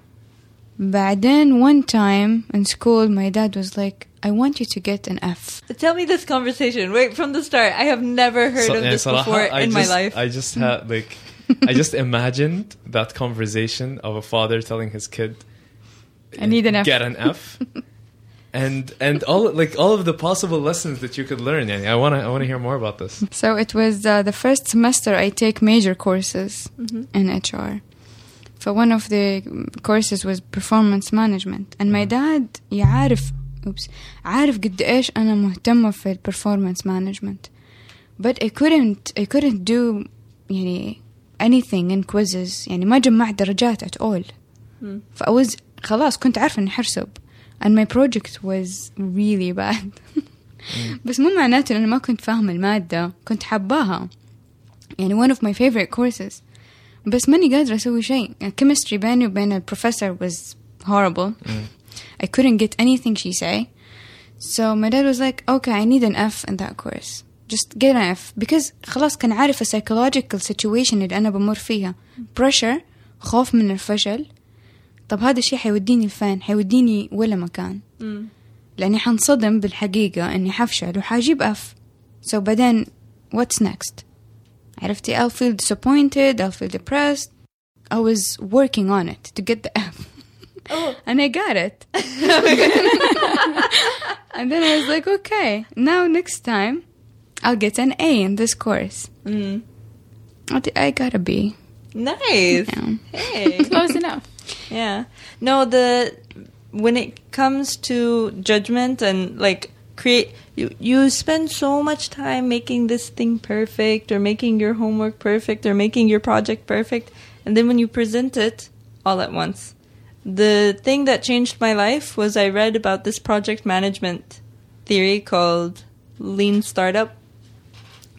بعدين one time in school my dad was like I want you to get an F Tell me this conversation. Wait, from the start. I have never heard So- of yeah, this صراحة, before I in just, my life. I just had like I just <laughs> imagined that conversation of a father telling his kid I need an F. get an F <laughs> and and all like all of the possible lessons that you could learn yani, I want to I want to hear more about this so it was uh, the first semester I take major courses in HR for one of the courses was performance management and my dad يعرف oops عارف قد إيش أنا مهتمة في performance management but I couldn't I couldn't do يعني anything in quizzes يعني ما جمعت درجات at all Hmm. فأوز خلاص كنت عارفة إني حرسب and my project was really bad بس مو معناته إن أنا ما كنت فاهمة المادة كنت حباها يعني one of my favorite courses بس ماني قادرة أسوي شيء يعني chemistry بيني وبين البروفيسور was horrible I couldn't get anything she say so my dad was like okay I need an F in that course just get an F because خلاص كان عارف ال psychological situation اللي أنا بمر فيها pressure خوف من الفشل طب هذا الشيء حيوديني لفين حيوديني ولا مكان Mm. لأني حنصدم بالحقيقة إني حفشل وحاجيب أف so بعدين what's next عرفتي I'll feel disappointed I'll feel depressed I was working on it to get the F Oh. and I got it and then I was like okay now next time I'll get an A in this course Mm. I got a B Nice. yeah. Hey. close enough Yeah. No, the when it comes to judgment and like create you you spend so much time making this thing perfect or making your homework perfect or making your project perfect and then when you present it all at once. The thing that changed my life was I read about this project management theory called lean startup.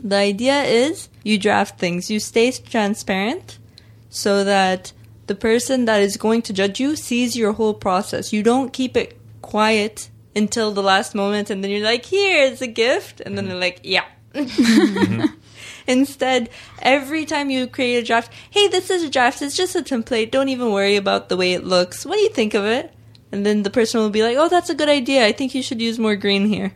The idea is you draft things, you stay transparent so that the person that is going to judge you sees your whole process. You don't keep it quiet until the last moment, and then you're like, here, it's a gift," and then they're like, "Yeah." Mm-hmm. <laughs> Instead, every time you create a draft, hey, this is a draft. It's just a template. Don't even worry about the way it looks. What do you think of it? And then the person will be like, oh, that's a good idea. I think you should use more green here.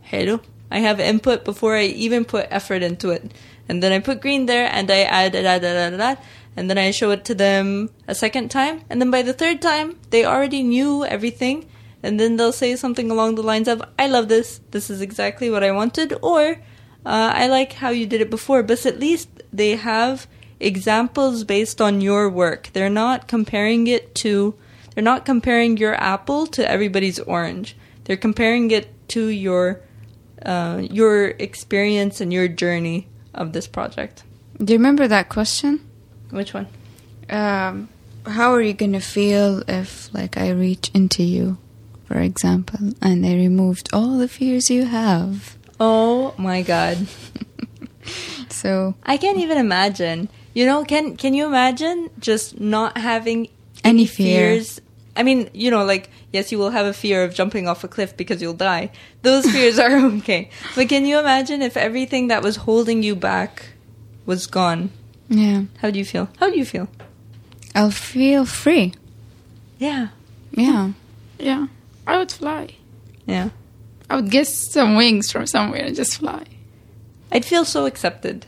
Hello. I have input before I even put effort into it. And then I put green there and I add, add, add, add, add, add. And then I show it to them a second time. And then by the third time, they already knew everything. And then they'll say something along the lines of, I love this. This is exactly what I wanted. Or, uh, I like how you did it before. But at least they have examples based on your work. They're not comparing it to, they're not comparing your apple to everybody's orange. They're comparing it to your, uh, your experience and your journey of this project. Do you remember that question? Which one? Um, how are you gonna feel if, like, I reach into you, for example, and I removed all the fears you have? Oh my god. <laughs> So I can't even imagine. You know, can can you imagine just not having Any fear. fears? I mean, you know, like yes, you will have a fear of jumping off a cliff because you'll die. Those <laughs> fears are okay. But can you imagine if everything that was holding you back was gone? yeah, How do you feel? How do you feel? I'll feel free. Yeah. Yeah. Yeah. I would fly. Yeah. I would get some wings from somewhere and just fly. I'd feel so accepted.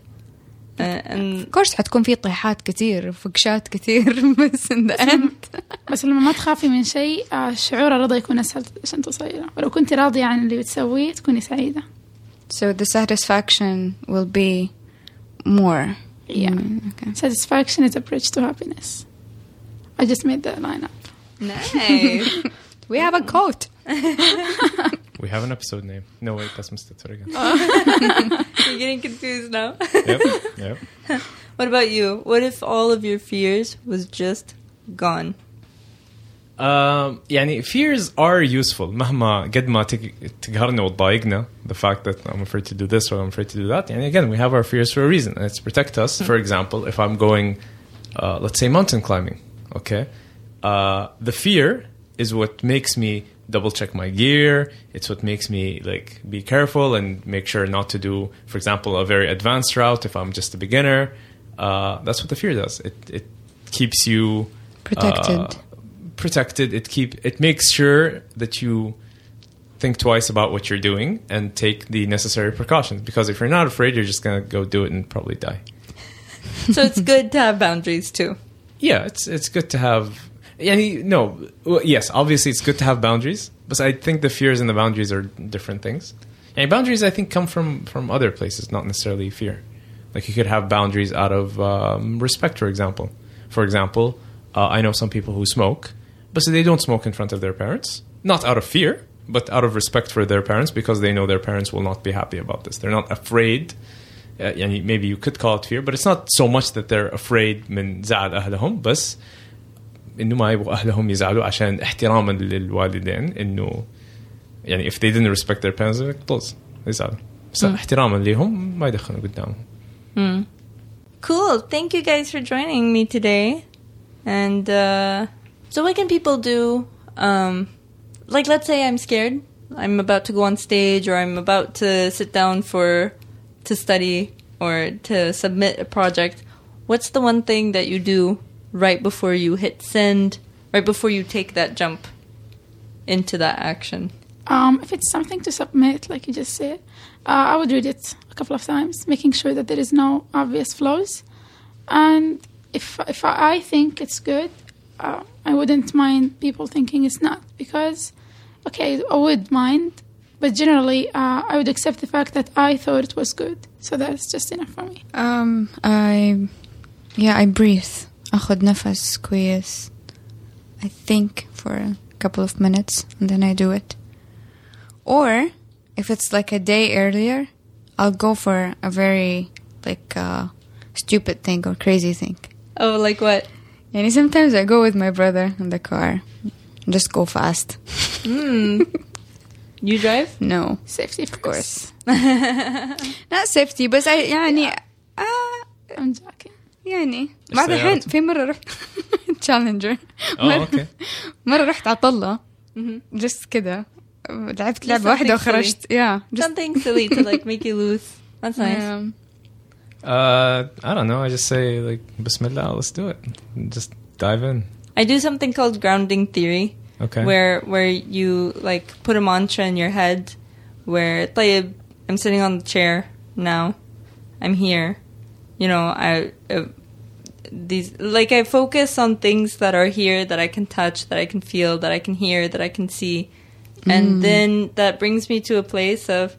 Uh, and Of course حتكون في طيحات كتير فقشات كتير <laughs> بس in the end بس لما ما تخافي من شيء آه، شعور الرضا يكون أسهل عشان توصلي له ولو كنت راضية عن اللي بتسويه تكوني سعيدة so the satisfaction will be more. Yeah. Mm, okay. Satisfaction is a bridge to happiness. I just made that line up. nice. <laughs> We have a quote. <laughs> We have an episode name. No, wait, that's Mr. Turgan. <laughs> You're getting confused now. yep, yep. What about you? What if all of your fears was just gone? Um, يعني fears are useful مهما قد ما تق- تقهرنا وتضايقنا the fact that I'm afraid to do this or I'm afraid to do that يعني again we have our fears for a reason and it's to protect us for example if I'm going uh, let's say mountain climbing okay uh, the fear is what makes me double check my gear it's what makes me like be careful and make sure not to do for example a very advanced route if I'm just a beginner uh, that's what the fear does it, it keeps you Protected. protected. It keep it makes sure that you think twice about what you're doing and take the necessary precautions. Because if you're not afraid, you're just gonna go do it and probably die. <laughs> So it's good to have boundaries too. Yeah, it's it's good to have. Yani, no, well, yes, obviously it's good to have boundaries, but I think the fears and the boundaries are different things. And boundaries, I think, come from from other places, not necessarily fear. Like you could have boundaries out of um, respect, for example. For example, uh, I know some people who smoke, but so they don't smoke in front of their parents, not out of fear, but out of respect for their parents because they know their parents will not be happy about this. They're not afraid. Uh, يعني maybe you could call it fear, but it's not so much that they're afraid من زعل أهلهم بس إنه ما يبغوا أهلهم يزعلوا عشان احتراما للوالدين إنه يعني if they didn't respect their parents like طز يزعلوا بس احتراما ليهم ما يدخلوا قدامهم Cool. Thank you guys for joining me today. And uh, so, what can people do? Um, like, let's say I'm scared. I'm about to go on stage, or I'm about to sit down for to study or to submit a project. What's the one thing that you do right before you hit send? Right before you take that jump into that action? Um, if it's something to submit, like you just said, uh, I would read it a couple of times, making sure that there is no obvious flaws. And if if I think it's good, uh, I wouldn't mind people thinking it's not because, okay, I would mind, but generally uh, I would accept the fact that I thought it was good. So that's just enough for me. Um, I, yeah, I breathe. أخذ نفس كويس. I think for a couple of minutes and then I do it. Or if it's like a day earlier, I'll go for a very like uh, stupid thing or crazy thing. Oh, like what? And sometimes I go with my brother in the car. Just go fast. Hmm. <laughs> you drive? No, Safety, of course. <laughs> not safety بس I يعني آه I'm joking. يعني بعد الحين السيارات. في مرة رحت <laughs> تشالنجر Oh, okay. مرة رحت عطلة just كده لعبت Just لعبة واحدة something silly. وخرجت yeah just Something silly to like make you loose. That's nice. um, Uh, I don't know. I just say like Bismillah, let's do it. Just dive in. I do something called grounding theory, Okay. where where you like put a mantra in your head, where طيب, I'm sitting on the chair now, I'm here, you know, I uh, these like I focus on things that are here that I can touch, that I can feel, that I can hear, that I can see, and then that brings me to a place of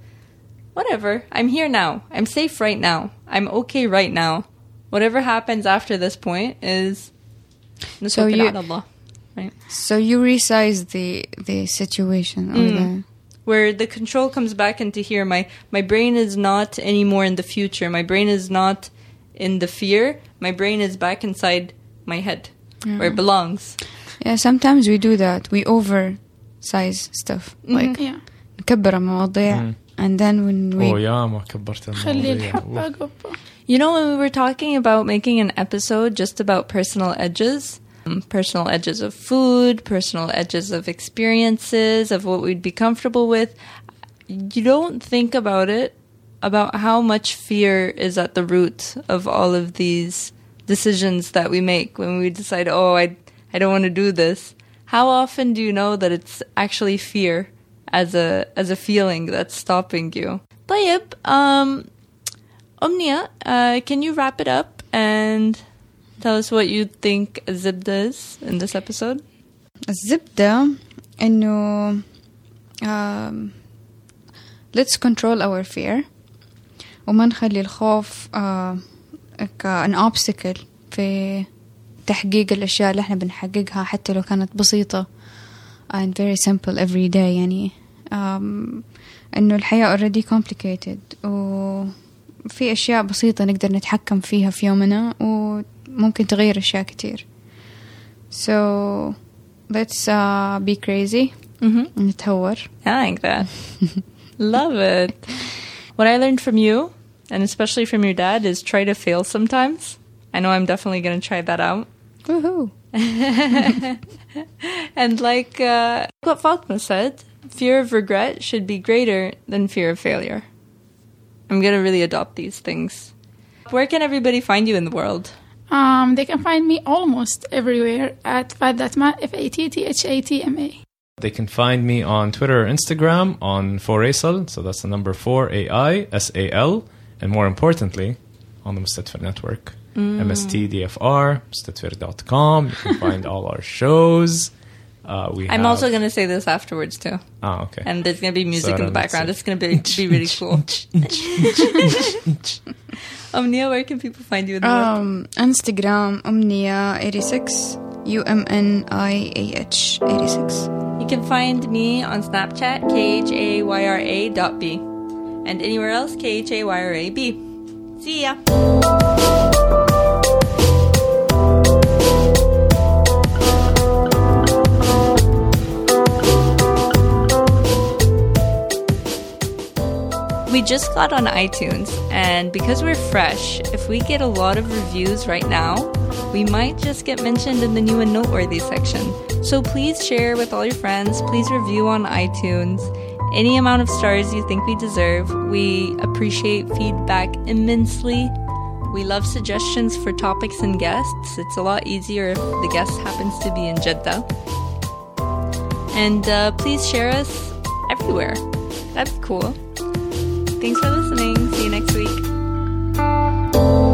whatever. I'm here now. I'm safe right now. I'm okay right now. Whatever happens after this point is. So you- نتوكل على الله, right? so you resize the the situation or Mm. the where the control comes back into here my my brain is not anymore in the future my brain is not in the fear my brain is back inside my head where it belongs yeah sometimes we do that we oversize stuff like yeah. نكبر المواضيع Mm. and then when we Oh yeah, ما كبرت خلي المواضيع. الحبة Oof. قبة you know when we were talking about making an episode just about personal edges um, personal edges of food personal edges of experiences of what we'd be comfortable with you don't think about it about how much fear is at the root of all of these decisions that we make when we decide, oh, I, I don't want to do this. How often do you know that it's actually fear as a as a feeling that's stopping you? طيب, um, Omnia, uh, can you wrap it up and tell us what you think Zibda is in this episode? الزبدة إنه um, let's control our fear وما نخلي الخوف uh, كان obstacle في تحقيق الأشياء اللي احنا بنحققها حتى لو كانت بسيطة and very simple every day يعني um, إنه الحياة already complicated وفي أشياء بسيطة نقدر نتحكم فيها في يومنا وممكن تغير أشياء كتير so let's uh, be crazy Mm-hmm. نتهور I like that. Love it. What I learned from you, and especially from your dad, is try to fail sometimes. I know I'm definitely going to try that out. Woohoo. <laughs> And like uh, what Fatma said, fear of regret should be greater than fear of failure. I'm going to really adopt these things. Where can everybody find you in the world? Um, they can find me almost everywhere at Fathatma, F A T T H A T M A. They can find me on Twitter or Instagram on 4ASL, so that's the number 4 A I S A L, and more importantly, on the Mustatfir network. MSTDFR, mustatfir.com. You can find all our shows. Uh, we I'm have- also going to say this afterwards too. Ah, okay. And there's going to be music So in the background. It's going to be, <laughs> be really cool. <laughs> Omnia, where can people find you in the world? Um, Instagram Umnia 86 U M N I A H 86. You can find me on Snapchat, K-H-A-Y-R-A dot B. And anywhere else, K-H-A-Y-R-A-B. See ya! We just got on iTunes, and because we're fresh, if we get a lot of reviews right now, we might just get mentioned in the new and noteworthy section. So please share with all your friends. Please review on iTunes. Any amount of stars you think we deserve. We appreciate feedback immensely. We love suggestions for topics and guests. It's a lot easier if the guest happens to be in Jeddah. And uh, please share us everywhere. That's cool. Thanks for listening. See you next week.